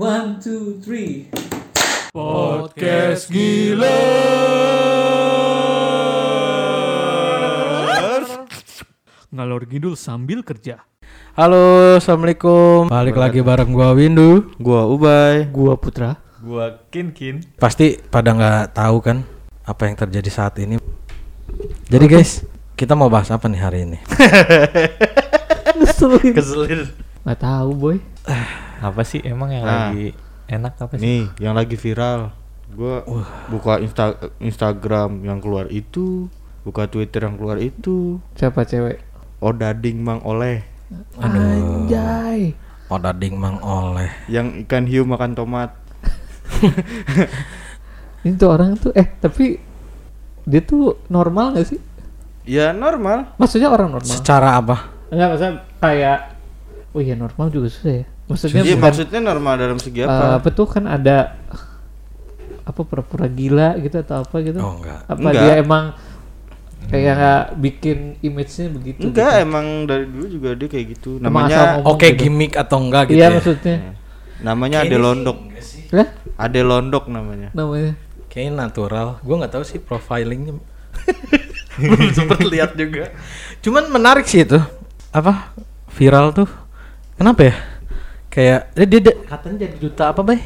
One, two, three. Podcast gila. Ngalor ngidul sambil kerja. Halo, assalamualaikum. Balik lagi bareng gua Windu. Gua Ubay. Gua Putra. Gua Kin Kin. Pasti pada nggak tahu kan apa yang terjadi saat ini. Jadi guys, kita mau bahas apa nih hari ini? Ngeselin. Keselin. Gak tahu boy. Apa sih emang yang Ah. lagi enak apa sih? Nih, yang lagi viral. Gua buka Insta Instagram yang keluar itu, buka Twitter yang keluar itu. Siapa cewek? Odading Mang Oleh Anjay. Odading Mang Oleh. yang ikan hiu makan tomat. Ini tuh orang tuh eh tapi dia tuh normal gak sih? Ya normal. Maksudnya orang normal. Secara apa? Enggak maksudnya kayak Oh iya normal juga susah ya. Maksudnya Iya, bukan maksudnya normal dalam segi eh, apa? apa tuh kan ada apa pura-pura gila gitu atau apa gitu? Oh enggak. Apa Enggak. dia emang kayak nggak bikin image-nya begitu? Enggak, gitu? emang dari dulu juga dia kayak gitu. Namanya Oke, gitu. gimmick atau enggak gitu Iya ya? maksudnya. namanya Ade Londok. Lah Ade Londok namanya. namanya. Kayaknya natural. Gua nggak tahu sih profilingnya. Belum sempet lihat juga. Cuman menarik sih itu. Apa? Viral tuh. Kenapa ya? Kayak dia, dia, dia katanya jadi duta apa, Bay?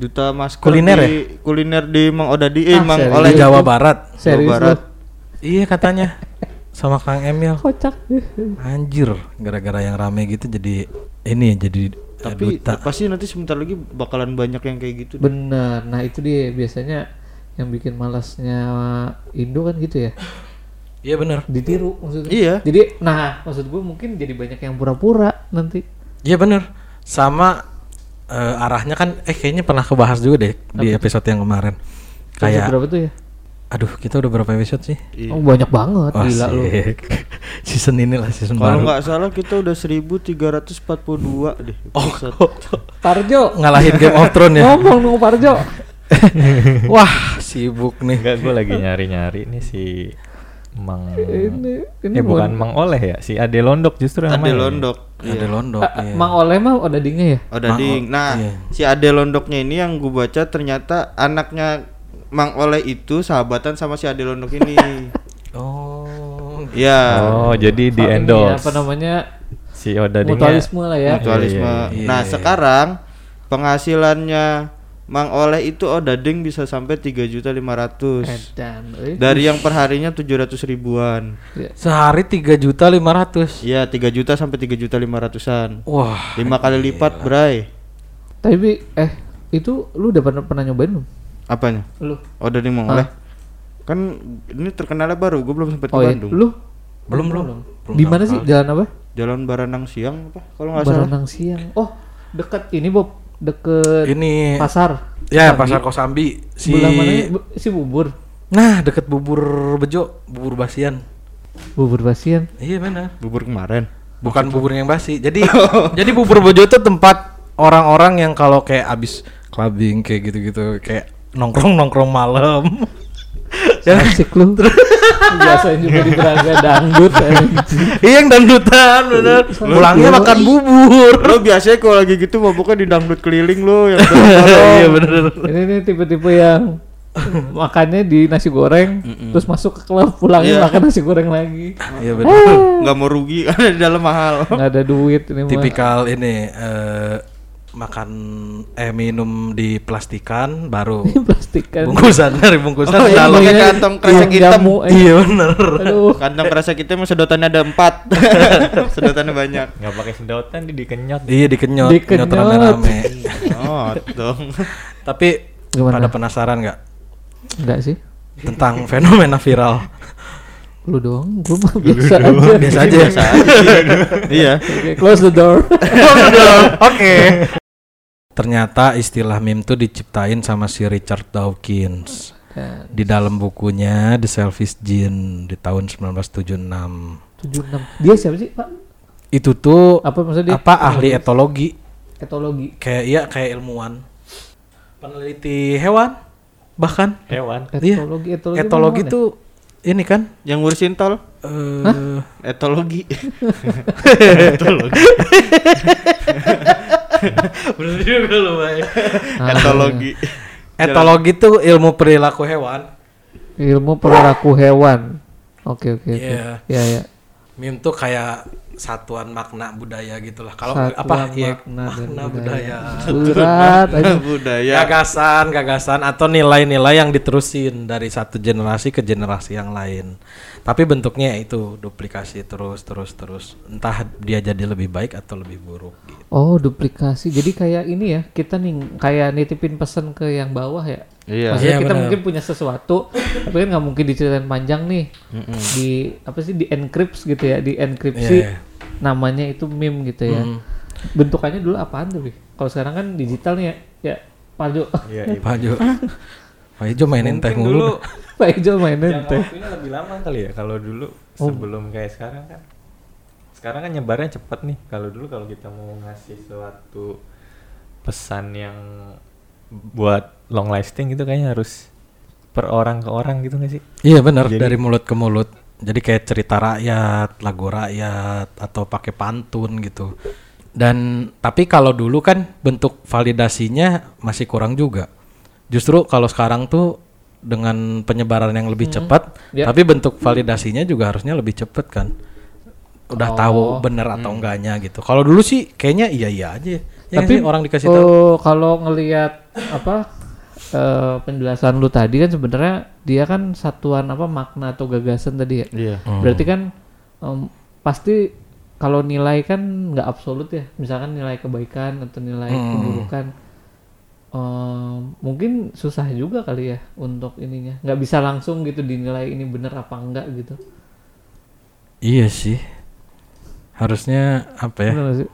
Duta masker Kuliner di, kuliner di Mang Odadi eh Ah, Mang serius? Oleh Di Jawa Barat. Serius Barat. lu? Iya katanya. Sama Kang Emil. Kocak. Anjir, gara-gara yang rame gitu jadi ini jadi eh, Tapi duta. pasti nanti sebentar lagi bakalan banyak yang kayak gitu. Bener. Nah itu dia biasanya yang bikin malasnya Indo kan gitu ya. Iya bener. Ditiru maksudnya. Iya. Jadi nah maksud gue mungkin jadi banyak yang pura-pura nanti. Iya bener. Sama eh, arahnya kan eh kayaknya pernah kebahas juga deh di episode yang kemarin. Kayak berapa tuh ya? aduh, kita udah berapa episode sih? Iya. Oh banyak banget Wah, gila lu. season ini lah season baru. Kalau nggak salah kita udah 1342 deh. Oh, episode. Parjo ngalahin Game of Thrones ya. ngomong dong Parjo. Wah, sibuk nih. Enggak, gua lagi nyari-nyari nih si Mang ini ini Eh bukan Mang Oleh ya, si Ade Londok justru Ade namanya. Londok. Ada Londok. Ah, iya. Mang Oleh mah udah dingin ya? Odading. Mang O- Nah, iya. si Ade Londoknya ini yang gue baca ternyata anaknya Mang Oleh itu sahabatan sama si Ade Londok ini. Oh. Iya. Oh, jadi di Ini endorse. Apa namanya? Si Odadingnya. Mutualisme lah ya. Mutualisme. Iya, iya. Nah, Iya. sekarang penghasilannya Mang Oleh itu Odading bisa sampai 3.500 Edan. eh. dari yang perharinya 700 ribuan. Ya. Sehari tiga juta lima ratus. Iya, 3 juta sampai 3 juta 500-an. Wah. Lima kali lipat, Bray. Tapi eh itu lu udah pernah pernah nyobain belum? Apanya? Lu. Odading Mang Hah? Oleh. Kan ini terkenalnya baru, gue belum sempat ke Oh iya, Bandung. lu Belum belum. Belum di mana sih? Jalan apa? Jalan Baranang Siang apa? Kalau nggak salah. Baranang Siang. Oh, deket ini Bob, deket Ini pasar. ya Kosambi. pasar Kosambi si mana? Bu- Si bubur. Nah, deket bubur bejo, bubur basian. Bubur basian. Iya benar. Bubur kemarin. Bukan bubur yang basi. Jadi jadi bubur bejo itu tempat orang-orang yang kalau kayak abis clubbing kayak gitu-gitu kayak nongkrong-nongkrong malam. ya, Asik lu. Biasanya juga di Braga dangdut. anjing. iya yang dangdutan bener. Pulangnya makan bubur. Lo biasanya kalau lagi gitu mabuknya di dangdut keliling lo yang Iya bener. Ini nih tipe-tipe yang makannya di nasi goreng, terus masuk ke klub pulangnya Iya. makan nasi goreng lagi. Iya bener. nggak mau rugi karena di dalam mahal. Nggak ada duit ini mah. Tipikal ini eh, makan eh minum di plastikan baru plastik kan. bungkusan dari bungkusan Oh, iya, pakai Iya, kantong iya, kresek hitam. jamu, eh. iya bener Aduh. Kantong kresek kita mah sedotannya ada empat. sedotannya banyak. Nggak pakai sedotan di dikenyot. iya dikenyot Dikenyot. kenyot rame-rame Oh, dong. tapi Gimana? pada penasaran nggak Enggak sih. tentang fenomena viral Lu doang, gua mah biasa aja. biasa aja ya iya. Oke, close the door. oke ternyata istilah meme tuh diciptain sama si Richard Dawkins Dan di dalam bukunya The Selfish Gene di tahun 1976 76. Dia siapa sih, Pak? itu tuh Apa maksudnya dia? apa ahli etologi Etologi. kayak iya kayak ilmuwan peneliti hewan bahkan Hewan. Iya. Etologi, etologi. etologi mana? tuh ini kan Yang ngurusin tol eh etologi. Bener juga lu, Bay. Ah, Etologi. Etologi itu ilmu perilaku hewan. ilmu perilaku hewan oke oke oke Iya. ya ya Meme tuh kayak satuan makna budaya gitulah. Kalau apa? Iya, makna dan makna budaya. budaya. berat aja budaya. Gagasan, gagasan atau nilai-nilai yang diterusin dari satu generasi ke generasi yang lain. Tapi bentuknya ya itu duplikasi terus terus terus. Entah dia jadi lebih baik atau lebih buruk gitu. oh duplikasi jadi kayak ini ya kita nih kayak nitipin pesan ke yang bawah ya Iya. Maksudnya Iya, kita benar. mungkin punya sesuatu, tapi kan nggak mungkin diceritain panjang nih. Di apa sih di encrypt gitu ya, di enkripsi Iya, iya. namanya itu meme gitu ya. Mm. Bentukannya dulu apaan tuh? Kalau sekarang kan digital nih ya. Ya, Pak Jo. Iya, iya. Pak Jo. Pak Jo mainin teh Mungkin mulu. dulu Pak Jo mainin yang teh. waktunya lebih lama kali ya kalau dulu Oh. sebelum kayak sekarang kan. Sekarang kan nyebarnya cepet nih. Kalau dulu kalau kita mau ngasih suatu pesan yang buat long lasting gitu kayaknya harus per orang ke orang gitu gak sih? Iya benar dari mulut ke mulut. Jadi kayak cerita rakyat, lagu rakyat atau pakai pantun gitu. Dan tapi kalau dulu kan bentuk validasinya masih kurang juga. Justru kalau sekarang tuh dengan penyebaran yang lebih cepat, Ya. tapi bentuk validasinya juga harusnya lebih cepat kan. Udah Oh. tahu bener atau enggaknya gitu. Kalau dulu sih kayaknya iya iya aja. Ya Tapi sih? orang dikasih tahu. oh, kalau ngelihat apa eh, penjelasan lu tadi kan sebenarnya dia kan satuan apa makna atau gagasan tadi ya. Iya. Hmm. Berarti kan em, pasti kalau nilai kan nggak absolut ya. Misalkan nilai kebaikan atau nilai Hmm. keburukan em, mungkin susah juga kali ya untuk ininya. Nggak bisa langsung gitu dinilai ini bener apa enggak gitu. Iya sih. Harusnya apa ya? Bener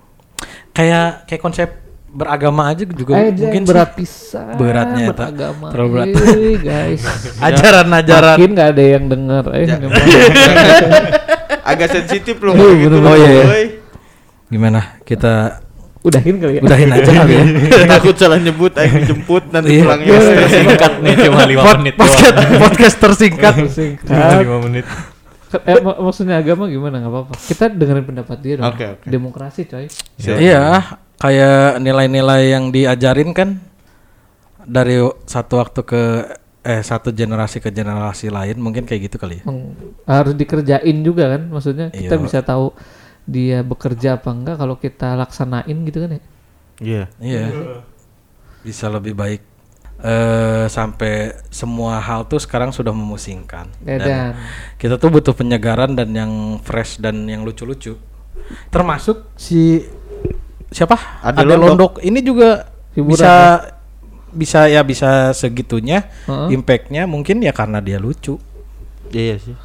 kayak kayak konsep beragama aja juga Eh, mungkin berat pisan Beratnya, tak? beragama. Terlalu berat. Eh, guys. ajaran-ajaran Makin nggak ada yang denger. Eh, Ya. Agak sensitif loh. Iya, gitu. Oh, iya, iya. gimana kita Udahin kali ya. udahin aja kali ya Takut salah nyebut, ayo dijemput nanti Iya. pulangnya. Iya, iya. Singkat nih cuma 5 Pod- menit podcast, podcast tersingkat. 5 menit. Eh, mak- maksudnya agama gimana nggak apa-apa. Kita dengerin pendapat dia dong. Oke, oke. Demokrasi coy. Iya kayak nilai-nilai yang diajarin kan dari satu waktu ke eh satu generasi ke generasi lain mungkin kayak gitu kali ya harus dikerjain juga kan. Maksudnya kita Iya. bisa tahu dia bekerja apa enggak kalau kita laksanain gitu kan ya. Iya. iya. Bisa lebih baik. Eh sampai semua hal tuh sekarang sudah memusingkan. Ya, dan kita tuh butuh penyegaran dan yang fresh dan yang lucu-lucu. Termasuk si siapa? Ade Ade Londok. Londok ini juga Hiburan bisa bisa ya bisa segitunya Heeh. impactnya. Mungkin ya karena dia lucu. Iya sih.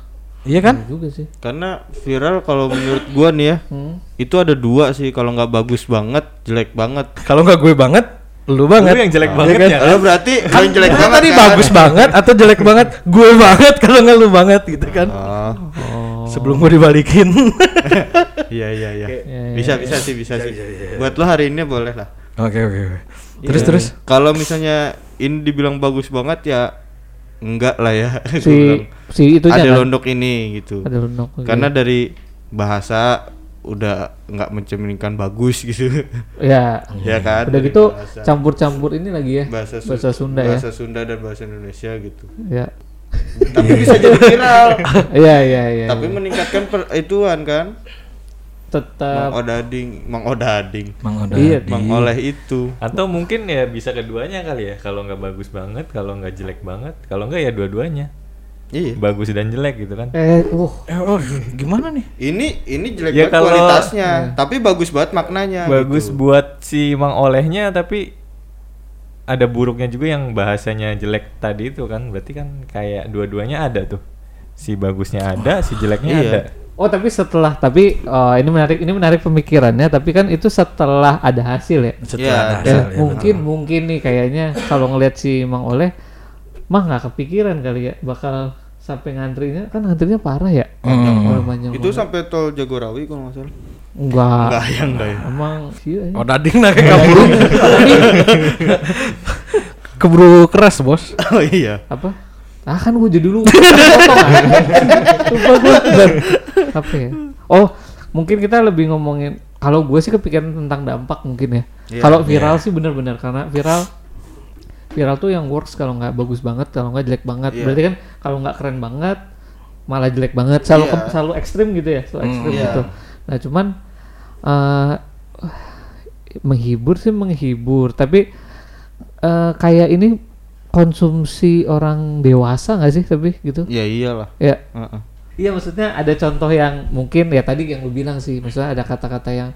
Iya kan juga sih. Karena viral kalau menurut gua nih ya, Hmm. itu ada dua sih kalau nggak bagus banget, jelek banget. kalau nggak gue banget lu banget Lu yang jelek Iya banget kan? ya. Lo berarti lo yang jelek Kan banget tadi kan? bagus banget atau jelek banget gue banget kalau nggak lu banget gitu kan Oh, Oh. sebelum gue dibalikin iya iya iya. Ya, Bisa bisa sih bisa sih. Buat lo hari ini boleh lah. oke oke oke. terus Iya. terus Kalau misalnya ini dibilang bagus banget ya enggak lah ya. Si si itunya ada kan. londok ini gitu. Ada londok. Karena dari bahasa udah nggak mencerminkan bagus gitu. ya ya kan? udah Dari gitu campur-campur ini lagi ya. bahasa, Su- bahasa Sunda ya. bahasa Sunda dan bahasa Indonesia gitu. Ya. Tapi bisa jadi viral. Iya iya iya. Tapi iya. meningkatkan per, ituan kan. Tetap Mang Odading, Mang Odading, Mang Oda Iya, di- Mang Oleh itu. Atau mungkin ya bisa keduanya kali ya. Kalau nggak bagus banget, kalau nggak jelek banget, kalau nggak ya dua-duanya. Iya. Bagus dan jelek gitu kan. eh uh Eh, oh, gimana nih Ini ini jelek Ya banget kalau- kualitasnya, tapi bagus banget maknanya. bagus gitu. buat si Mang Olehnya tapi ada buruknya juga yang bahasanya jelek tadi itu kan. Berarti kan kayak dua-duanya ada tuh. Si bagusnya ada, si jeleknya Iya. ada. Oh tapi setelah tapi oh, ini menarik ini menarik pemikirannya tapi kan itu setelah ada hasil ya. setelah Iya, ada Ya, hasil, ya, mungkin mungkin nih kayaknya kalau ngelihat si Mang Oleh mah nggak kepikiran kali ya bakal sampai ngantrinya kan ngantrinya parah ya. Hmm. Panjang Itu sampai tol Jagorawi kalau nggak salah. enggak. Enggak ya, enggak ya. Emang iya. Oh dading nah kayak keburu keburu keras bos Oh iya. apa? Ah kan gue jadi dulu. Lupa gue. Apa ya? Oh mungkin kita lebih ngomongin kalau gue sih kepikiran tentang dampak mungkin ya. Iya. Kalau viral sih bener-bener karena viral viral tuh yang works kalau nggak bagus banget, kalau nggak jelek banget. Iya. Berarti kan kalau nggak keren banget malah jelek banget. Selalu Iya. selalu ekstrim gitu ya, selalu Hmm, ekstrim iya. gitu. Nah cuman eh menghibur sih menghibur, tapi eh, kayak ini konsumsi orang dewasa nggak sih tapi gitu? Ya iyalah. Ya Heeh. Iya maksudnya ada contoh yang mungkin ya tadi yang lu bilang sih, maksudnya ada kata-kata yang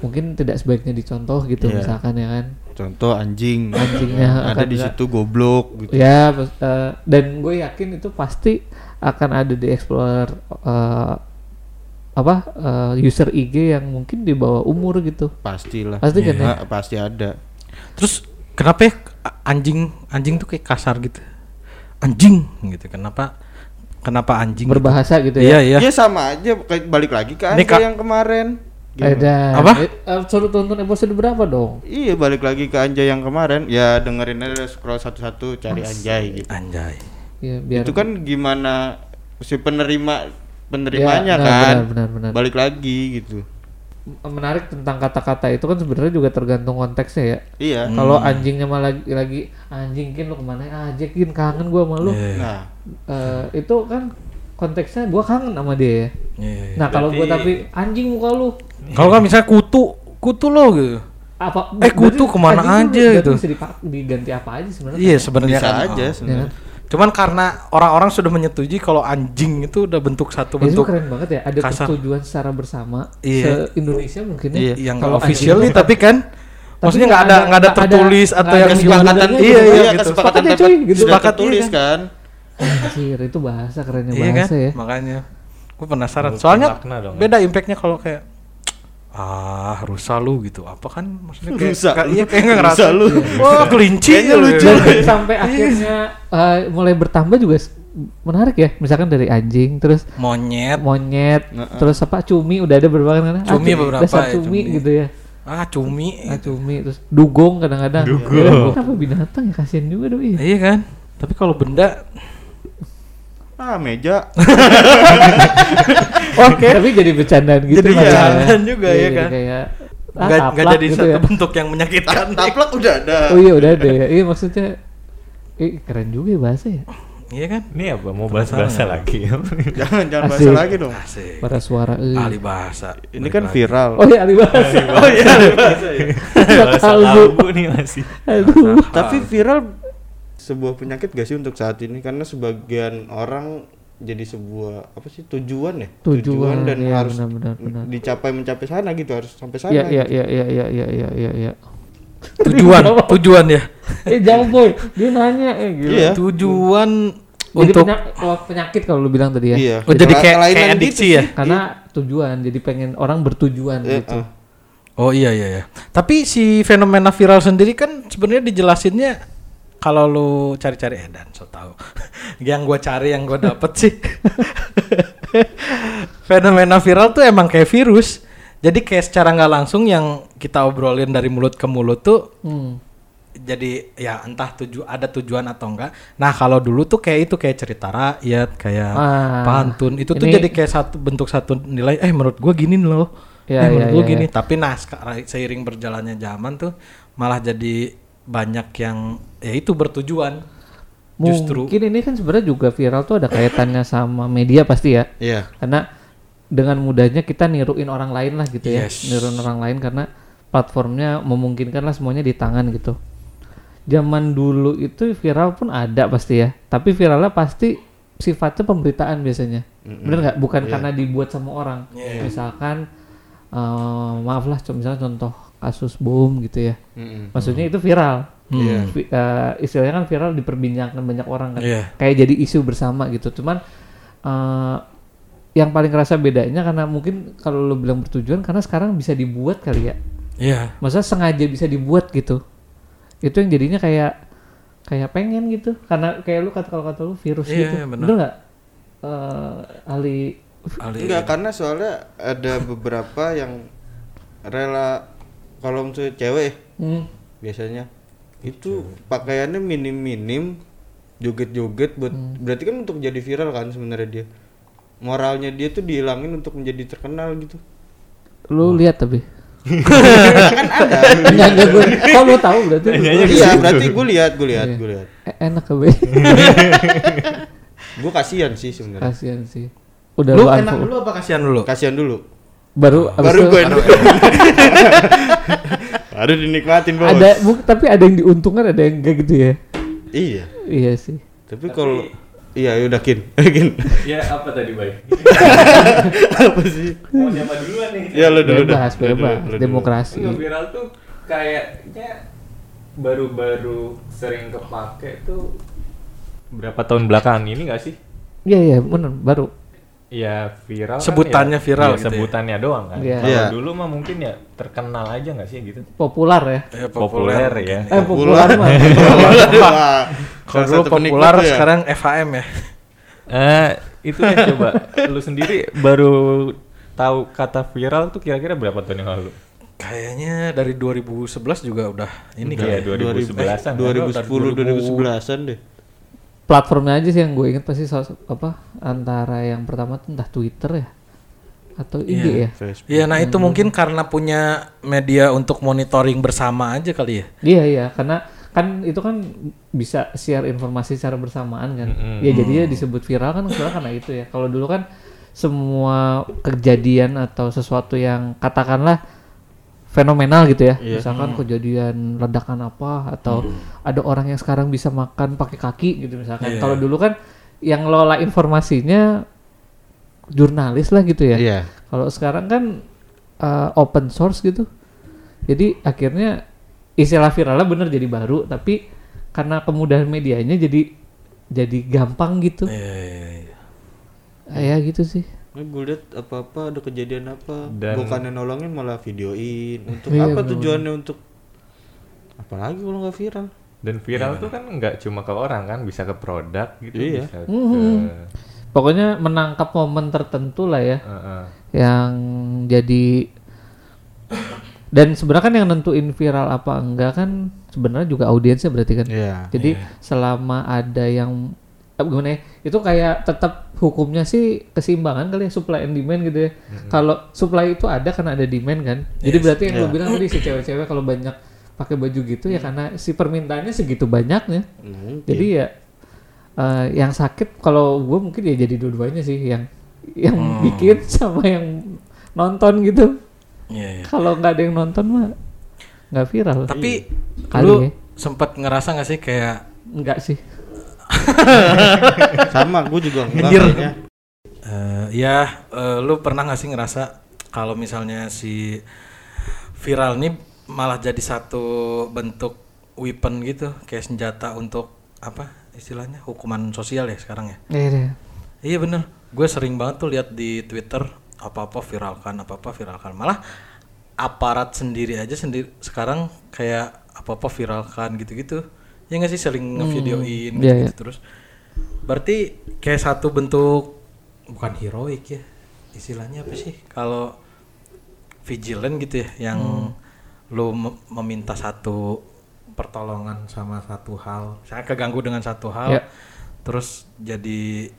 mungkin tidak sebaiknya dicontoh gitu Iya. misalkan ya kan. Contoh anjing. Anjingnya ada akan di situ goblok gitu. Ya eh, dan gue yakin itu pasti akan ada di explorer eh, apa eh, user IG yang mungkin di bawah umur gitu. Pastilah. Pasti kan ya? Ha, pasti ada. Terus kenapa ya anjing anjing tuh kayak kasar gitu? Anjing gitu. Kenapa kenapa anjing? gitu? Berbahasa gitu Iya, ya. iya. Ya sama aja kayak balik lagi ke Kak- yang kemarin. Gimana? Ada. Apa? Eh, eh, suruh tonton episode berapa dong? Iya balik lagi ke Anja yang kemarin. Ya dengerin aja scroll satu-satu cari Anjay gitu. Anjay. Ya biar Itu kan gimana si penerima Ya, penerimanya benar, kan. benar, benar, benar. Balik lagi gitu. Menarik tentang kata-kata itu kan sebenarnya juga tergantung konteksnya ya. Iya. Kalau anjingnya malah lagi, lagi anjing kin lu ke mana aja kin kangen gua sama lu. Iya. Nah, Eh, itu kan konteksnya gua kangen sama dia ya. Iya, iya. Nah kalau gua tapi anjing muka lu Kalau kan misalnya kutu, kutu lo gitu. apa? Eh, kutu ke mana aja gitu. Bisa diganti apa aja sebenarnya? Iya kan? sebenarnya kan. aja Oh. Ya sebenarnya. Kan? Cuman karena orang-orang sudah menyetujui kalau anjing itu udah bentuk satu Ya, itu bentuk keren banget ya. Ada kasar. persetujuan secara bersama Iya. se Indonesia mungkin ya. Iya. yang Kalau official nih tapi kan maksudnya nggak ada nggak ada nggak tertulis nggak atau ada yang kesepakatan gitu. iya iya Iya, gitu. kesepakatan Sepakat dapat cuy, gitu. sudah Sepakat, tertulis iya kan. Anjir, itu bahasa kerennya Iya kan bahasa ya. makanya gue penasaran soalnya ya. beda impactnya kalau kayak ah rusa lu gitu apa kan maksudnya kayak Rusa kayak- lu. iya kayak nggak ngerasa lu. wah kelinci Kayaknya lucu. Sampai akhirnya eh, mulai bertambah juga menarik ya. Misalkan dari anjing, terus monyet monyet, Heeh. terus apa cumi udah ada beberapa kan? Ah, Cumi cu- beberapa dasar ya, cumi, cumi. gitu ya. ah cumi Ah cumi, terus dugong kadang-kadang. Dugong. Ya, kenapa binatang ya kasihan juga dong. Iya. iya kan tapi kalau benda Ah, meja. Oke. Tapi jadi bercandaan gitu. Jadi bercandaan juga Iya, ya kan? Kayak ah, nggak nggak taplak jadi gitu satu ya. bentuk yang menyakitkan Taplak udah ada. Oh iya udah ada ya. Iya maksudnya eh, keren juga ya bahasa ya. iya kan Ini apa mau bahas bahasa lagi? Jangan jangan bahasa lagi dong. asik Para suara eh. ahli bahasa Ini Balik kan lagi. viral. Oh iya ahli bahasa. Oh iya, bahasa ya. Bahasa nih masih. Aduh. Tapi viral sebuah penyakit gak sih untuk saat ini karena sebagian orang jadi sebuah apa sih tujuan ya Tujuan, dan iya, harus benar, benar, benar. dicapai mencapai sana gitu harus sampai sana Iya iya gitu. iya iya iya iya iya iya iya. tujuan tujuan ya Eh jauh boy, dia nanya eh gila. Iya. tujuan Jadi untuk penya- kalau penyakit kalau lu bilang tadi ya. Iya. oh, jadi kayak, Kelainan kayak gitu adiksi sih. ya Karena tujuan, jadi pengen orang bertujuan Eh, gitu. eh. Oh iya iya ya. Tapi si fenomena viral sendiri kan sebenarnya dijelasinnya kalau lu cari-cari edan so tahu. yang gua cari yang gua dapet sih. fenomena viral tuh emang kayak virus. Jadi kayak secara nggak langsung yang kita obrolin dari mulut ke mulut tuh Hmm. jadi ya entah tuju ada tujuan atau enggak. Nah, kalau dulu tuh kayak itu kayak cerita rakyat, kayak Ah, pantun. Itu tuh jadi kayak satu bentuk satu nilai eh menurut gua gini loh. Ya, eh, menurut ya, gua ya, gini. ya. Tapi nah seiring berjalannya zaman tuh malah jadi banyak yang ya itu bertujuan. Justru Mungkin ini kan sebenarnya juga viral tuh ada kaitannya sama media pasti ya. Iya. Karena dengan mudahnya kita niruin orang lain lah gitu ya. Yes. Niruin orang lain karena platformnya memungkinkan lah semuanya di tangan gitu. Zaman dulu itu viral pun ada pasti ya. Tapi viralnya pasti sifatnya pemberitaan biasanya. Bener nggak? Bukan karena dibuat sama orang. Misalkan eh, maaf lah, misalnya contoh kasus bom gitu ya. Mm-mm. Maksudnya itu viral. Iya. Vi- eh, istilahnya kan viral diperbincangkan banyak orang kan. Iya. Kayak jadi isu bersama gitu. Cuman eh, yang paling kerasa bedanya karena mungkin kalau lo bilang bertujuan karena sekarang bisa dibuat kali ya. Iya. Maksudnya sengaja bisa dibuat gitu. Itu yang jadinya kayak kayak pengen gitu. Karena kayak lu kata kalau kata lu virus Iya, gitu. iya, benar. Bener nggak? Eh, Ali Ali- Enggak karena soalnya ada beberapa yang rela kalau misalnya cewek hmm, biasanya itu pakaiannya minim-minim joget-joget buat Hmm. berarti kan untuk jadi viral kan sebenarnya dia moralnya dia tuh dihilangin untuk menjadi terkenal gitu lu lihat tapi kan ada. Gue. Kok lu tahu berarti? iya, berarti gue lihat, gue lihat, Iya. gue lihat. Eh, enak ke Be. Gue kasihan sih sebenarnya. Kasihan sih. Udah Lu lu enak dulu apa kasihan dulu? Kasihan dulu. Baru abis Baru gue Baru dinikmatin, Bos. ada bu, tapi ada yang diuntungkan ada yang enggak gitu ya. Iya. Iya sih. Tapi kalau iya udah kin. kin. Ya apa tadi baik? Apa sih? Mau siapa duluan nih? Ya lu dulu dah. Bebas, Lu dulu, bebas. lu dulu. Demokrasi. Enggak viral tuh kayaknya baru-baru sering kepake tuh berapa tahun belakangan ini gak sih? Iya iya benar baru. Ya viral kan Sebutannya ya, viral ya, gitu ya. sebutannya doang kan. Iya. Kalau Iya. dulu mah mungkin ya terkenal aja nggak sih gitu. Populer ya. Ya, Populer ya. Eh populer mah. Kalau dulu populer ya. sekarang FHM ya. Eh itu ya coba lu sendiri baru tahu kata viral tuh kira-kira berapa tahun yang lalu? Kayaknya dari 2011 juga udah ini Udah ya, kan. 2011-an. Eh, 2010 2011-an deh. Platformnya aja sih yang gue inget pasti sos- apa antara yang pertama tuh entah Twitter ya atau IG Iya. ya. Facebook. Iya, nah itu mungkin karena punya media untuk monitoring bersama aja kali ya. Iya iya karena kan itu kan bisa share informasi secara bersamaan kan. Mm-mm. Ya jadinya disebut viral kan karena itu ya. Kalau dulu kan semua kejadian atau sesuatu yang katakanlah fenomenal gitu ya. Iya. Misalkan kejadian ledakan apa atau ada orang yang sekarang bisa makan pakai kaki gitu misalkan. Iya. Kalau dulu kan yang lola informasinya jurnalis lah gitu ya. Iya. Kalau sekarang kan uh, open source gitu. Jadi akhirnya istilah viralnya bener jadi baru, tapi karena kemudahan medianya jadi jadi gampang gitu. Iya, iya, iya. Ah, Ya gitu sih. Nah, gue liat apa-apa ada kejadian apa, Dan- bukannya nolongin malah videoin. Untuk Iya, apa bener-bener. tujuannya untuk apalagi kalau nggak viral? Dan viral tuh kan nggak cuma ke orang kan, bisa ke produk gitu, Iya. bisa Mhm. ke Pokoknya menangkap momen tertentu lah ya Heeh. yang jadi dan sebenarnya kan yang nentuin viral apa enggak kan sebenarnya juga audiensnya berarti kan. Iya. Jadi selama ada yang eh, gimana ya? Itu kayak tetap hukumnya sih keseimbangan kali ya supply and demand gitu ya. Kalau supply itu ada karena ada demand kan. Jadi berarti yang lu Iya. bilang tadi si cewek-cewek kalau banyak pakai baju gitu ya karena si permintaannya segitu banyaknya. Mungkin. Jadi ya eh, yang sakit kalau gue mungkin ya jadi dua-duanya sih yang yang bikin sama yang nonton gitu. Iya, iya. Kalau nggak ada yang nonton mah nggak viral. Tapi Kali lu ya. sempat ngerasa gak sih kayak Enggak sih. sama gue juga enggak kayaknya. eh ya eh, lu pernah gak sih ngerasa kalau misalnya si viral nih malah jadi satu bentuk weapon gitu kayak senjata untuk apa istilahnya hukuman sosial ya sekarang ya Iya deh. Iya bener, gue sering banget tuh lihat di Twitter apa-apa viralkan, apa-apa viralkan. Malah aparat sendiri aja sendiri sekarang kayak apa-apa viralkan gitu-gitu. Ya nggak sih sering ngevideoin iya, gitu, terus. Berarti kayak satu bentuk bukan heroik ya. Istilahnya apa sih? Kalau vigilant gitu ya yang lu mem- meminta satu pertolongan sama satu hal. Saya keganggu dengan satu hal Ya. terus jadi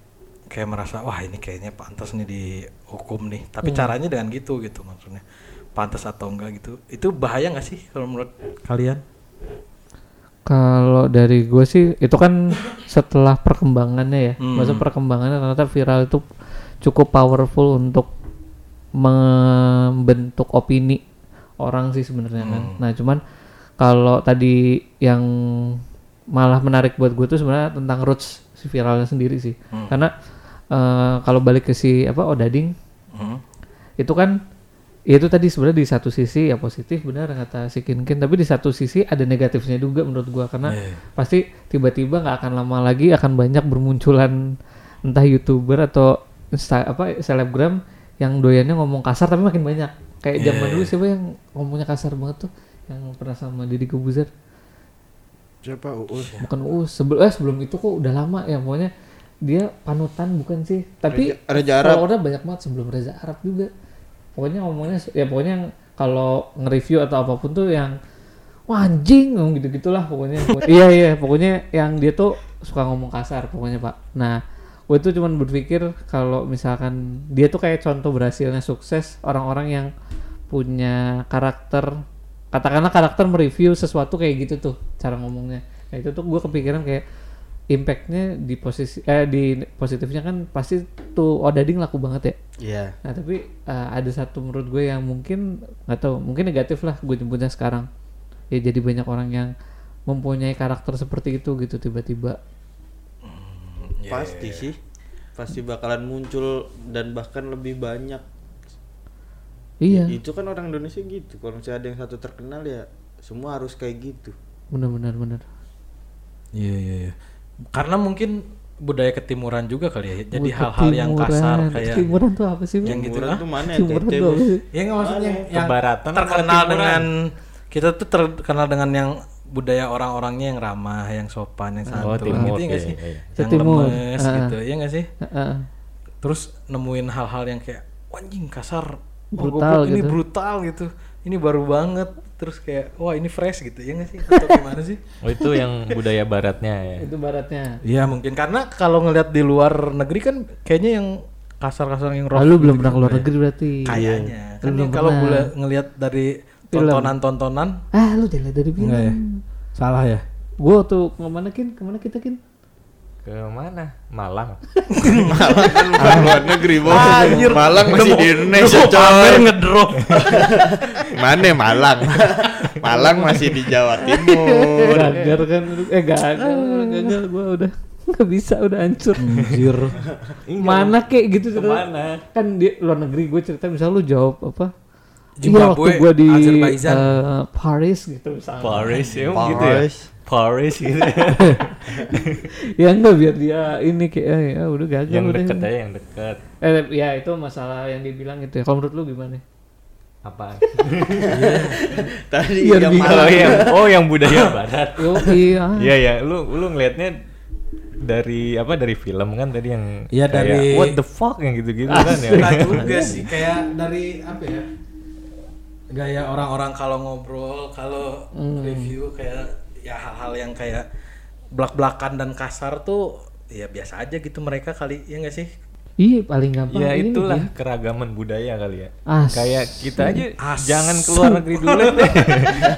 kayak merasa wah ini kayaknya pantas nih dihukum nih tapi caranya dengan gitu gitu maksudnya pantas atau enggak gitu itu bahaya nggak sih kalau menurut kalian Kalau dari gue sih itu kan setelah perkembangannya ya, Hmm. masa perkembangannya ternyata viral itu cukup powerful untuk membentuk opini orang sih sebenarnya kan. Nah cuman kalau tadi yang malah menarik buat gue tuh sebenarnya tentang roots si viralnya sendiri sih, karena eh, kalau balik ke si apa Odading Hmm. itu kan itu tadi sebenarnya di satu sisi ya positif benar kata si Kinkin tapi di satu sisi ada negatifnya juga menurut gua karena Iya. pasti tiba-tiba nggak akan lama lagi akan banyak bermunculan entah youtuber atau insta, apa selebgram yang doyannya ngomong kasar tapi makin banyak kayak Iya, zaman dulu siapa yang ngomongnya kasar banget tuh yang pernah sama Deddy Kebuzer Siapa Uus? bukan Uus sebelum eh sebelum itu kok udah lama ya pokoknya dia panutan bukan sih tapi Reza- Reza Arab. followernya banyak banget sebelum Reza Arab juga pokoknya ngomongnya ya pokoknya yang kalau nge-review atau apa pun tuh yang wah anjing gitu gitulah pokoknya. Pokoknya- iya iya pokoknya yang dia tuh suka ngomong kasar pokoknya pak. Nah gue tuh cuman berpikir kalau misalkan dia tuh kayak contoh berhasilnya sukses orang-orang yang punya karakter katakanlah karakter mereview sesuatu kayak gitu tuh cara ngomongnya. Nah itu tuh gue kepikiran kayak impactnya di posisi eh di positifnya kan pasti tuh Odading laku banget ya Iya. Nah tapi uh, ada satu menurut gue yang mungkin nggak tahu mungkin negatif lah gue nyebutnya sekarang ya jadi banyak orang yang mempunyai karakter seperti itu gitu tiba-tiba Pasti sih. Pasti bakalan muncul dan bahkan lebih banyak. iya Itu kan orang Indonesia gitu. Kalau misalnya ada yang satu terkenal ya semua harus kayak gitu. benar-benar benar Iya iya iya. Karena mungkin budaya ketimuran juga kali ya. Jadi hal-hal yang kasar kayak ketimuran tuh apa sih yang gitu Timuran lah. tuh mana ya? Tuh apa sih? Ya nggak maksudnya yang Kebaratan apa terkenal dengan kita tuh terkenal dengan yang budaya orang-orangnya yang ramah, yang sopan, yang Oh, santun timur, gitu ya nggak iya, sih? iya. Yang Timur. lemes Ah. gitu, ya nggak sih? Heeh. Terus nemuin hal-hal yang kayak anjing kasar, Wah, Brutal goblok, ini gitu. brutal gitu. Ini baru banget. Terus kayak wah ini fresh gitu ya nggak sih? Atau gimana sih? Oh itu yang budaya baratnya ya. itu baratnya Iya mungkin karena kalau ngelihat di luar negeri kan kayaknya yang kasar-kasar yang rough Ah, lu belum gitu pernah keluar ya. negeri berarti Kayaknya. Kan kalau boleh ngelihat dari Film. tontonan-tontonan ah lu jangan dari enggak ya? film Salah ya? gua tuh ke mana kin ke mana kita kin Ke mana? Malang. Malang kan bukan luar negeri, Bos. Anjir. Malang masih di Indonesia, coy. ngedrop. Mana Malang? Malang masih di Jawa Timur. gagal kan eh gagal gagal gua udah nggak bisa udah hancur Anjir. mana kek gitu cerita. Ke mana? kan di luar negeri gue cerita misal lu jawab apa iya Zimbabwe, waktu gue di Azerbaijan. eh, Paris gitu misalnya Paris ya gitu ya. Paris. Paris gitu. ya enggak biar dia ini kayak eh, ya udah gagal yang udah dekat aja yang dekat. eh ya itu masalah yang dibilang itu ya kalau menurut lu gimana Apaan? Tadi Biar yang bingung. oh yang oh yang budaya barat. yo iya Iya ya, lu lu ngelihatnya dari apa dari film kan tadi yang Iya, kayak, dari- what the fuck yang gitu-gitu kan ya. Enggak juga sih kayak dari apa ya? Gaya orang-orang kalau ngobrol, kalau review kayak ya hal-hal yang kayak belak-belakan dan kasar tuh ya biasa aja gitu mereka kali ya nggak sih? iya paling gampang Ya ini itulah Gin. keragaman budaya kali ya. As- Kayak kita aja As- jangan keluar negeri dulu deh.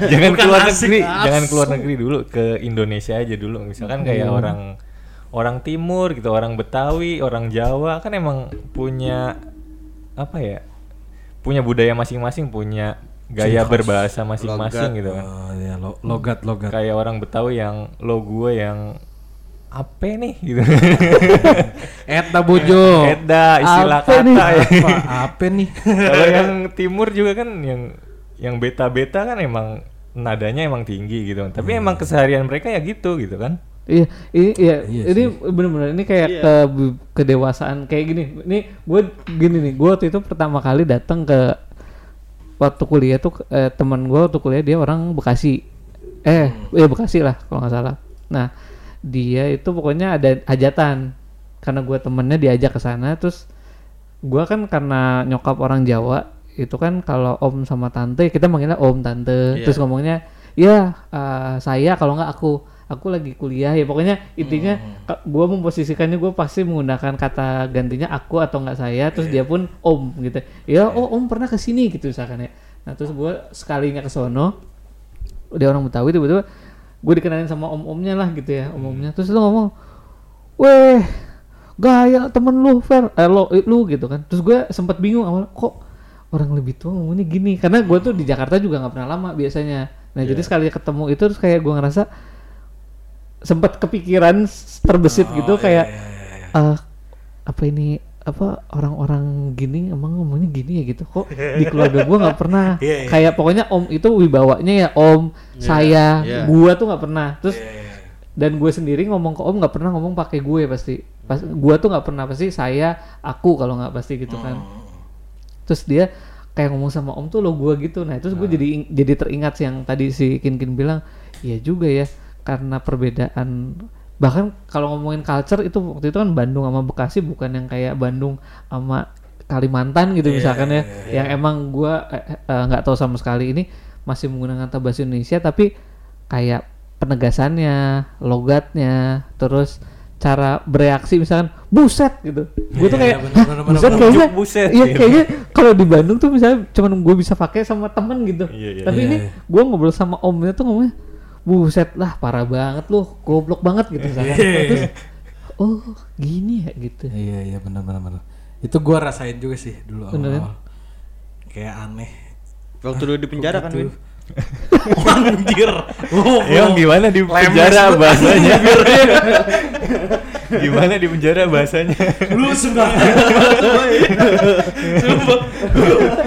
jangan Bukan keluar asik, negeri, asu. jangan keluar negeri dulu ke Indonesia aja dulu. Misalkan kayak orang orang timur gitu, orang Betawi, orang Jawa kan emang punya apa ya? Punya budaya masing-masing, punya gaya berbahasa masing-masing gitu kan. Oh ya lo- logat logat. Kayak orang Betawi yang lo gue yang apa nih gitu. Eta bojo. Eda istilah nih? kata ya. apa apa nih? Kalau yang timur juga kan yang yang beta-beta kan emang nadanya emang tinggi gitu kan. Tapi emang keseharian mereka ya gitu gitu kan. Iya, ini iya, Iya ini bener-bener ini kayak Iya. ke kedewasaan kayak gini. Ini gue gini nih, gue waktu itu pertama kali datang ke waktu kuliah tuh eh, teman gue waktu kuliah dia orang Bekasi. Eh, iya Bekasi lah kalau nggak salah. Nah, dia itu pokoknya ada hajatan karena gue temennya diajak ke sana terus gue kan karena nyokap orang Jawa itu kan kalau om sama tante kita manggilnya om tante Iya. terus ngomongnya ya eh, saya kalau nggak aku aku lagi kuliah ya. Pokoknya intinya gue memposisikannya gue pasti menggunakan kata gantinya aku atau nggak saya terus dia pun om gitu. Ya oh om pernah ke sini gitu misalkan ya. Nah terus gue sekalinya ke sono dia orang Betawi tiba-tiba gue dikenalin sama om-omnya lah gitu ya om-omnya. Terus lu ngomong weh gaya temen lu Fer. Eh, lo eh, lu gitu kan. Terus gue sempat bingung awal kok orang lebih tua ngomongnya gini? Karena gue tuh di Jakarta juga nggak pernah lama biasanya. Nah jadi sekali ketemu itu terus kayak gue ngerasa sempat kepikiran terbesit gitu kayak eh, apa ini apa orang-orang gini emang ngomongnya gini ya gitu kok di keluarga gue nggak pernah? Iya, iya. kayak pokoknya om itu wibawanya ya om saya iya. gua tuh nggak pernah. Terus dan gue sendiri ngomong ke om nggak pernah ngomong pakai gue pasti. Pas gua tuh nggak pernah pasti saya aku kalau nggak pasti gitu kan. terus dia kayak ngomong sama om tuh lo gua gitu. Nah terus gue jadi jadi teringat sih yang tadi si kin kin bilang iya juga ya karena perbedaan bahkan kalau ngomongin culture itu waktu itu kan Bandung sama Bekasi bukan yang kayak Bandung sama Kalimantan gitu misalkan ya yang emang gua eh, eh, nggak tahu sama sekali ini masih menggunakan bahasa Indonesia tapi kayak penegasannya logatnya terus cara bereaksi misalkan buset gitu gue tuh Iya, kayak bener, "Hah, bener, buset bener, kayaknya buset, iya gitu. kayaknya kalau di Bandung tuh misalnya cuman gue bisa pakai sama temen gitu Iya, iya. tapi Iya, ini iya. gue ngobrol sama omnya tuh ngomongnya buset lah parah banget lu goblok banget gitu misalkan Iya. terus oh gini ya gitu Iya iya benar benar benar. Itu gua rasain juga sih dulu Bener awal. Kayak aneh. Waktu lu di penjara kan, Win? Anjir. Oh, gimana di penjara bahasanya? gimana di penjara bahasanya? lu sudah. Sumpah.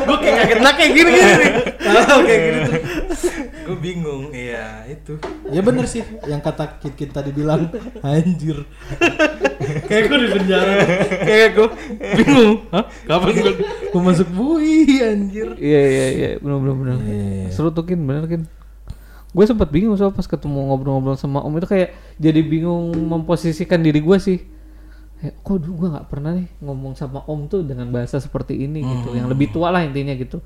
Gua kayak kaget lah kayak gini gini. kayak gini tuh. Gue bingung. Iya, itu. Ya bener sih yang kata Kit Kit tadi bilang anjir. kayak gue di penjara. kayak gue bingung. Hah? Kapan gue gue masuk bui anjir. iya iya iya benar benar benar Iya, iya, iya. seru tuh kin bener kan gue sempat bingung soal pas ketemu ngobrol-ngobrol sama om itu kayak jadi bingung memposisikan diri gue sih. Kayak kok dulu gue nggak pernah nih ngomong sama om tuh dengan bahasa seperti ini gitu yang lebih tua lah intinya gitu.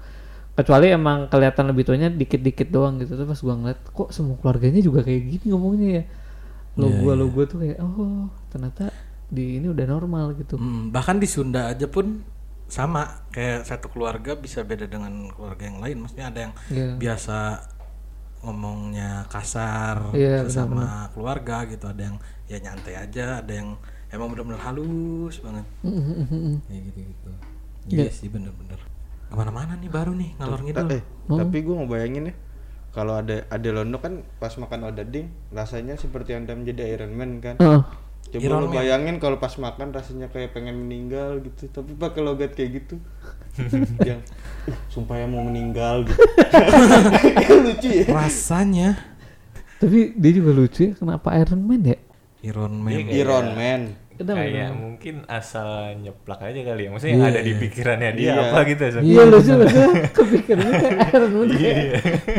Kecuali emang kelihatan lebih tuanya dikit-dikit doang gitu terus pas gue ngeliat kok semua keluarganya juga kayak gini ngomongnya ya? Lo gue iya. lo gue tuh kayak oh ternyata di ini udah normal gitu. Hmm, bahkan di Sunda aja pun sama kayak satu keluarga bisa beda dengan keluarga yang lain. Maksudnya ada yang Iya. biasa ngomongnya kasar Iya, sama keluarga gitu. Ada yang ya nyantai aja ada yang emang benar-benar halus banget. Kayak gitu gitu iya. sih bener-bener ke mana-mana nih baru nih ngalor ngidul. Eh, tapi gue ngebayangin ya kalau ada ada londo kan pas makan odading rasanya seperti anda menjadi Iron Man kan. Heeh. Coba Iron Man. bayangin kalau pas makan rasanya kayak pengen meninggal gitu, tapi pakai logat kayak gitu. yang "Uh, sumpah ya mau meninggal gitu. lucu ya. rasanya tapi dia juga lucu ya kenapa Iron Man ya Iron Man Iya, Iron Man. Kenapa Kayak Iron Man? mungkin asal nyeplak aja kali ya. Maksudnya yang ada di pikirannya dia Iya. apa gitu. Iya lucu lucu kepikirannya kayak Iron Man kayak,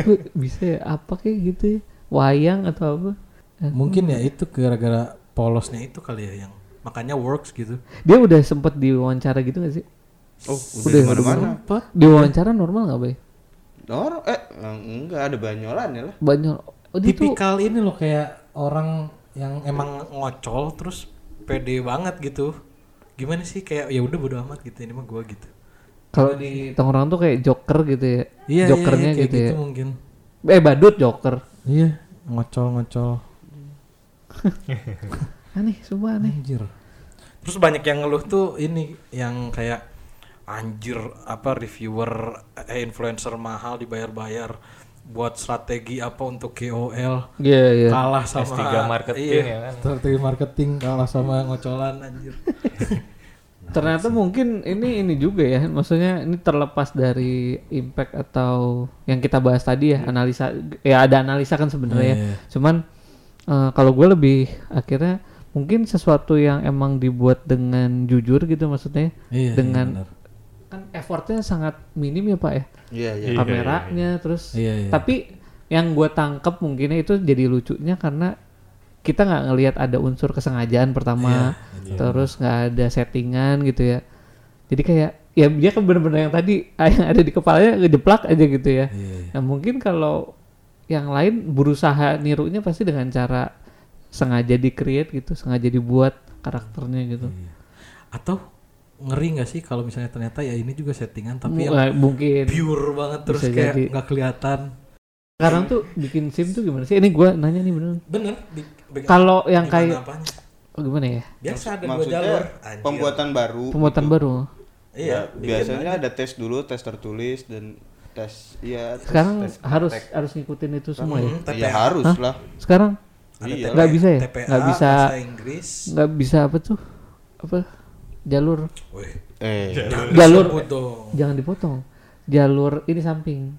"Kok bisa ya apa kayak gitu ya wayang atau apa mungkin ya itu gara-gara polosnya itu kali ya yang makanya works gitu dia udah sempet diwawancara gitu gak sih Oh, Udah, udah mana-mana. Diwawancara normal nggak bay? Nor eh enggak ada banyolan ya lah. banyak oh tuh tipikal ini loh kayak orang yang emang ngocol terus pede banget gitu. Gimana sih? Kayak ya udah bodo amat gitu. Ini mah gua gitu. Kalau di tongkrongan tuh kayak joker gitu ya. Iya jokernya iya, kayak gitu, ya. mungkin. Eh badut joker. Iya ngocol ngocol. Aneh semua aneh. Anjir. Terus banyak yang ngeluh tuh ini yang kayak anjir apa reviewer eh, influencer mahal dibayar-bayar buat strategi apa untuk KOL iya iya kalah sama S3 marketing iya, ya kan. strategi marketing kalah sama ngocolan anjir ternyata mungkin ini ini juga ya maksudnya ini terlepas dari impact atau yang kita bahas tadi ya analisa ya ada analisa kan sebenarnya ya. Iya. cuman eh, kalau gue lebih akhirnya mungkin sesuatu yang emang dibuat dengan jujur gitu maksudnya Iya, iya, dengan. Kan effortnya sangat minim ya pak ya? Iya, iya. Iya, kameranya terus Iya, iya. tapi yang gue tangkep mungkinnya itu jadi lucunya karena kita nggak ngelihat ada unsur kesengajaan pertama terus nggak ada settingan gitu ya. Jadi kayak ya dia kan bener-bener yang tadi yang ada di kepalanya ngejeplak aja gitu ya. Iya, nah mungkin kalau yang lain berusaha nirunya pasti dengan cara sengaja di create gitu sengaja dibuat karakternya gitu. Iya. atau ngeri nggak sih kalau misalnya ternyata ya ini juga settingan tapi yang Mu- eh, mungkin pure banget terus Bisa kayak jadi. nggak kelihatan sekarang tuh bikin sim tuh gimana sih ini gua nanya nih bener bener kalau yang kayak apanya? oh, gimana ya biasa ada dua Maksudnya jalur Anjir. pembuatan baru. pembuatan gitu. baru iya Ya, biasanya aja. ada tes dulu, tes tertulis dan tes iya. tes- sekarang tes harus harus ngikutin itu semua ya Hmm, TPA. Iya harus Hah? lah. sekarang Ada Iya. Nggak bisa ya? TPA, Nggak bisa. nggak bisa apa tuh apa jalur. Wih, Eh, Jalur. disebut dong jangan dipotong. Jalur ini samping.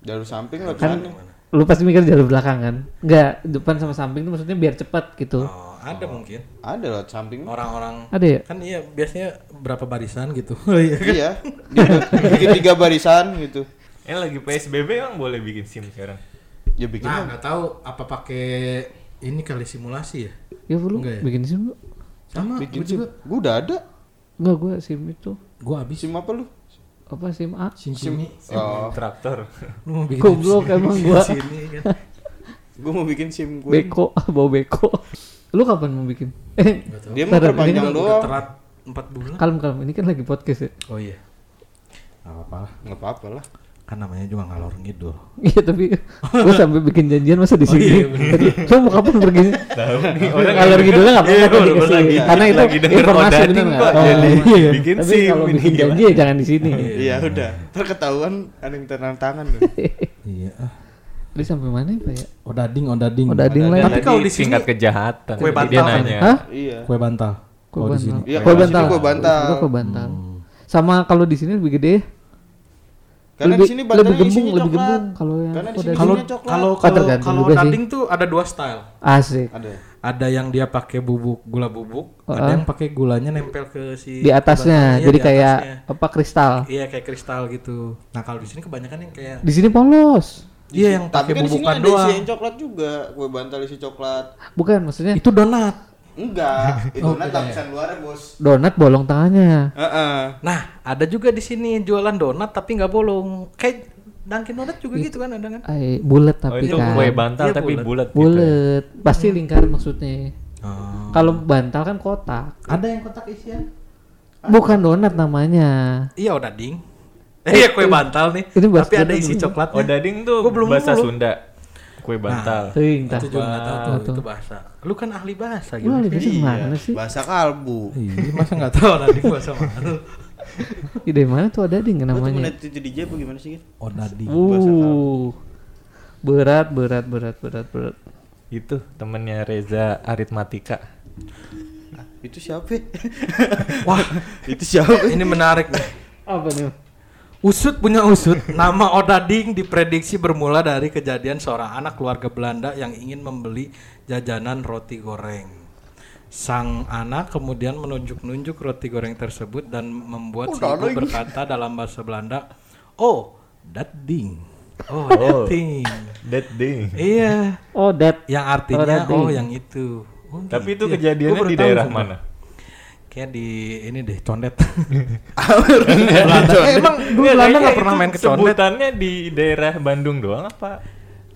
Jalur samping lah kan kan. lu pasti mikir jalur belakang kan? Nggak depan sama samping tuh maksudnya biar cepat gitu. Oh, ada mungkin. Ada loh samping. orang-orang ada ya? kan iya biasanya berapa barisan gitu. Oh iya. Iya. Dia bikin tiga barisan gitu. Ini lagi PSBB emang boleh bikin SIM sekarang. Ya bikin nah nggak tahu apa pakai ini kali simulasi ya? Ya lu Enggak ya? bikin sim lu? Sama bikin sim. juga. Gua udah ada. Nggak gua sim itu gua habis Sim apa lu? apa sim A sim Sim. simi Oh, Traktor. lu mau bikin Goblok sim- emang gua. sini kan gua mau bikin sim gue. beko bawa beko Lu kapan mau bikin? Eh, Dia mau perpanjang doang. telat 4 bulan. kalem kalem. Ini kan lagi podcast ya. Oh iya. Gak apa-apa lah. Gak apa-apa lah. Kan namanya juga ngalor ngidul. Iya tapi gue sampai bikin janjian masa di sini. iya, bener. Lo mau kapan pergi? Tahu nih orang Kalau gitu lah nggak Iya, apa-apa gua di baru sini. lagi- Karena itu informasi bener nggak? Oh, Jadi iya. bikin Tapi kalau bikin gimana? janji ya jangan di sini. Iya udah. Ntar ketahuan ada yang tanda tangan. loh. Iya. ah. Dia sampai mana ya Pak ya? Odading, odading. Odading lah. Tapi Tadi kalau di sini tingkat kejahatan. kue bantal dia kan nanya. Hah? Iya. Kue bantal. Kue Kalau di sini. bantal. Iya, Kue bantal. kue bantal. Kue bantal. Sama kalau di sini lebih gede. Karena lebih, di sini lebih gembung, lebih gembung kalau yang Karena di kue sini dading. Kalau kalau kalau odading tuh ada dua style. asik Ada. Ada yang dia pakai bubuk gula bubuk, Oh, ada ah. yang pakai gulanya nempel ke si di atasnya. jadi di kayak atasnya. apa kristal. Iya kayak kristal gitu. Nah kalau di sini kebanyakan yang kayak Di sini polos. iya yang Tapi pakai kan di sini bubukan ada doang. isian coklat juga. Kue bantal isi coklat. Bukan maksudnya Itu donat. Enggak. Itu Oh, nanti beda ya? lapisan luarnya bos. donat bolong tengahnya. Heeh. Nah ada juga di sini jualan donat tapi nggak bolong. Kayak Dunkin Donut juga gitu kan ada kan? Ay, bulat Oh tapi itu kan. kue bantal Iya, tapi bulat. bulat gitu. ya? Bulat. Pasti lingkaran maksudnya. Oh. Kalau bantal kan kotak. Ada yang kotak isian? Bukan donat namanya. Iya odading. Eh, iya kue bantal nih. ini tapi ada isi. Oh dading tuh Gua belum bahasa dulu. Sunda. Kue bantal. Ting, tah. Itu juga nggak tahu tuh itu bahasa. Lu kan ahli bahasa Lu ahli gitu. bahasa mana sih? Bahasa kalbu. Iya, masa nggak tahu odading bahasa mana? Dari mana tuh ada ding Lu tuh namanya? menit itu DJ apa gimana sih? Gin? Odading. Uh. Berat, berat, berat, berat, berat. Itu temennya Reza Aritmatika. Itu siapa? Wah, itu siapa? Ini menarik nih. Apa nih? Usut punya usut, nama Odading diprediksi bermula dari kejadian seorang anak keluarga Belanda yang ingin membeli jajanan roti goreng. Sang anak kemudian menunjuk-nunjuk roti goreng tersebut dan membuat si ibu berkata dalam bahasa Belanda, "Oh, that ding." Oh, that thing. That ding. Iya, Oh, that. yang Oh, artinya oh, ding. yang itu. Oh, Tapi gitu itu ya. kejadiannya di daerah mana? Kayak di ini deh, condet. Belanda. Eh, emang dulu Nggak, Belanda nggak pernah main ke condet? Sebutannya di daerah Bandung doang apa?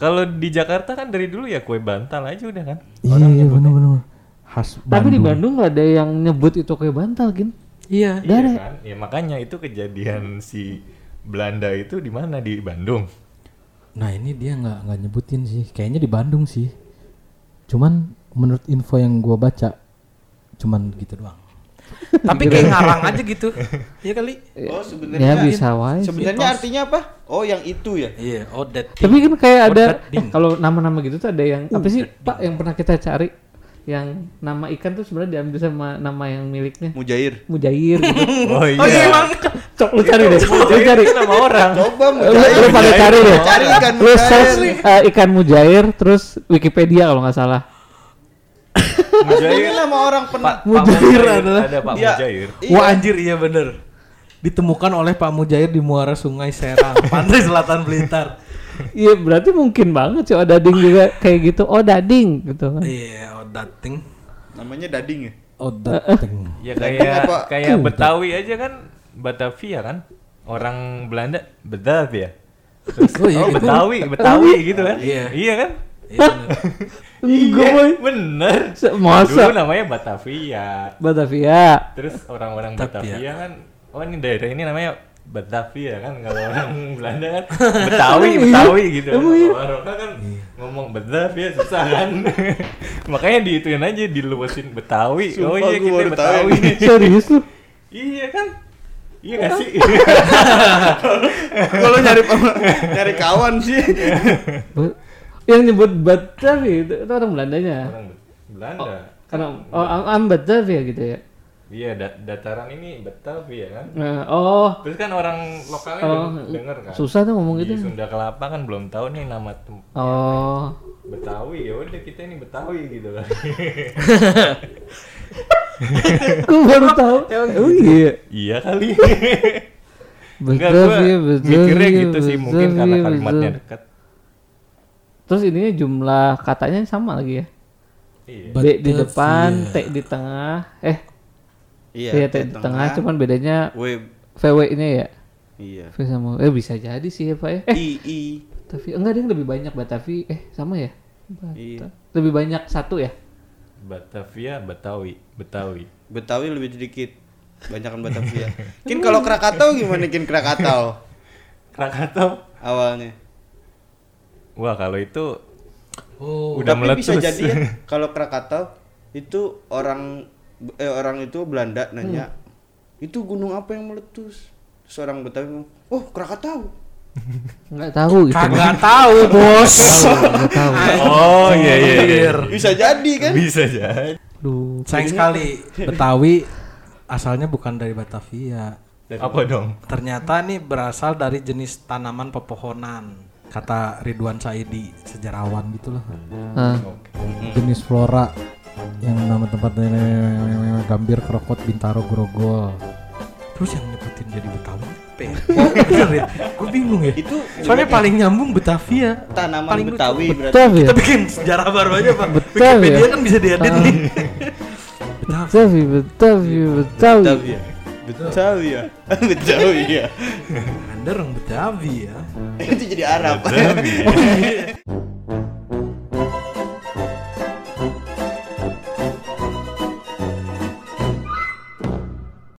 Kalau di Jakarta kan dari dulu ya kue bantal aja udah kan? Iya, Iya, benar-benar. Khas Tapi di Bandung nggak ada yang nyebut itu kayak bantal, Gin. Iya. Iya ada. kan? Ya makanya itu kejadian si Belanda itu di mana di Bandung. Nah ini dia nggak nggak nyebutin sih, kayaknya di Bandung sih. Cuman menurut info yang gua baca, cuman gitu doang. Tapi kayak ngarang aja gitu. Iya kali. Oh, Ya sebenarnya bisa wae. sebenarnya artinya apa? Oh, yang itu ya. Iya, oh that Tapi kan kayak ada Odat ding. kalau nama-nama gitu tuh ada yang apa sih Pak yang pernah kita cari yang nama ikan tuh sebenarnya diambil sama nama yang miliknya Mujair. Mujair gitu. Oh iya. Oh iya emang. Cok lu cari deh. Lu cari. nama orang. Coba Lu, Mujair. lu pada cari deh. Cari ikan Lu mujair. search eh, ikan mujair terus Wikipedia kalau nggak salah. Ini nama orang pen Pak Mujair Mujair adalah- ada Pak Iya. Mujair. Wah anjir iya bener. Ditemukan oleh Pak Mujair di muara Sungai Serang, pantai selatan Blitar. Iya berarti mungkin banget sih Odading juga kayak gitu. Odading gitu kan. Iya, oh thing. namanya Dading ya. Oh thing. Ya kayak kayak Betawi aja kan Batavia kan. Orang Belanda Batavia. Terus, Oh iya, oh, gitu. Betawi, Betawi gitu kan. Iya. Iya kan? Iya bener. Enggak boy. Bener. Se- Masa Dulu namanya Batavia. Batavia. Terus orang-orang Batavia. Batavia kan, oh ini daerah ini namanya Batavia kan kalau orang Belanda kan Betawi, Betawi gitu. Emang iya? Orang kan ngomong Batavia susah kan. Makanya diituin aja diluasin Betawi. oh Sumpah, iya gua kita Betawi. Serius lu? iya kan? Iya gak sih? Kalau nyari nyari kawan sih. Yang nyebut Batavia itu, itu orang Belandanya. orang Belanda. Karena oh am Batavia gitu ya. Iya, da- dataran ini Batavia kan. Nah, oh Terus kan orang lokalnya Oh, deng- denger kan. susah tuh ngomong Di gitu. Sunda Kelapa kan belum tahu nih nama tem- Oh. Betawi ya udah kita ini Betawi gitu kan. Gue baru tahu. Oh iya. iya kali. Enggak gua mikirnya gitu sih mungkin karena kalimatnya dekat. Terus ininya jumlah katanya sama lagi ya. Iya. B di depan, T di tengah. Eh, iya T di tengah, cuman bedanya W VW-nya ya. iya. V sama eh bisa jadi sih ya Pak ya. Eh, I I Batavia enggak ada yang lebih banyak Batavia. Eh, sama ya? Bata- Iya. Lebih banyak satu ya? Batavia, Betawi, Betawi. Betawi lebih sedikit. Banyakan Batavia. Kin kalau Krakatau gimana Kin Krakatau Krakatau. awalnya? Wah, kalau itu Oh, Udah Tapi bisa meletus. jadi ya kalau Krakatau itu orang eh, orang itu Belanda nanya itu gunung apa yang meletus? Seorang Betawi ngomong, "Oh, Krakatau." Nggak tahu itu. kagak tahu, Bos. Nggak tahu. Oh, iya iya iya. Bisa jadi kan? Bisa jadi. Aduh. Sayang sekali Betawi asalnya bukan dari Batavia. Apa dong? Ternyata nih berasal dari jenis tanaman pepohonan. Kata Ridwan Saidi, sejarawan gitulah. Ah, Jenis flora yang nama tempatnya Gambir, Krokot, Bintaro, Grogol. Terus yang nyebutin jadi Betawi apa ya? Oh, bener ya? Gue bingung ya. Itu Soalnya paling nyambung Batavia. tanaman paling lucu. Betawi berarti. Betawi? Kita bikin sejarah baru aja, Pak. Betawi Wikipedia ya? kan bisa diedit nih. Betawi, Betawi, Betawi. Betawi. Betawi ya. Betawi ya. Anda orang Betawi ya? Itu jadi Arab.